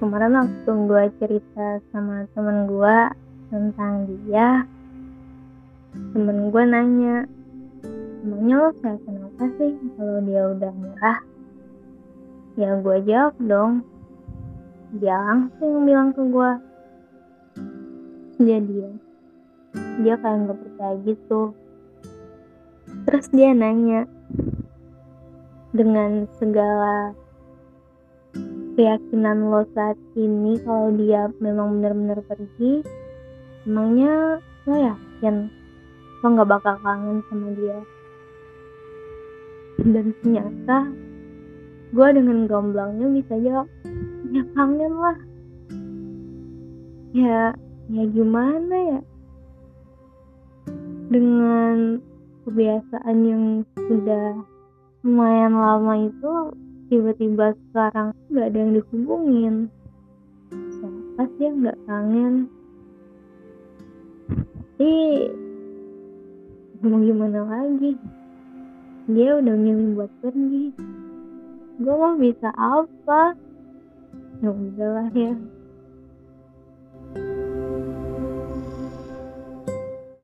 kemarin waktu gue cerita sama temen gue tentang dia. Temen gue nanya emangnya lo saya kenapa sih kalau dia udah nyerah ya gue jawab dong dia langsung bilang ke gue dia dia dia kayak nggak percaya gitu. Terus dia nanya dengan segala keyakinan lo saat ini kalau dia memang benar-benar pergi emangnya lo yakin lo nggak bakal kangen sama dia? Dan ternyata gue dengan gamblangnya bisa jawab ya kangen lah. Ya ya gimana ya? Dengan kebiasaan yang sudah lumayan lama itu tiba-tiba sekarang nggak ada yang dihubungin. Siapa sih yang nggak kangen? Tapi mau gimana lagi? Dia udah milih buat pergi. Gue mau bisa apa? Ya udahlah ya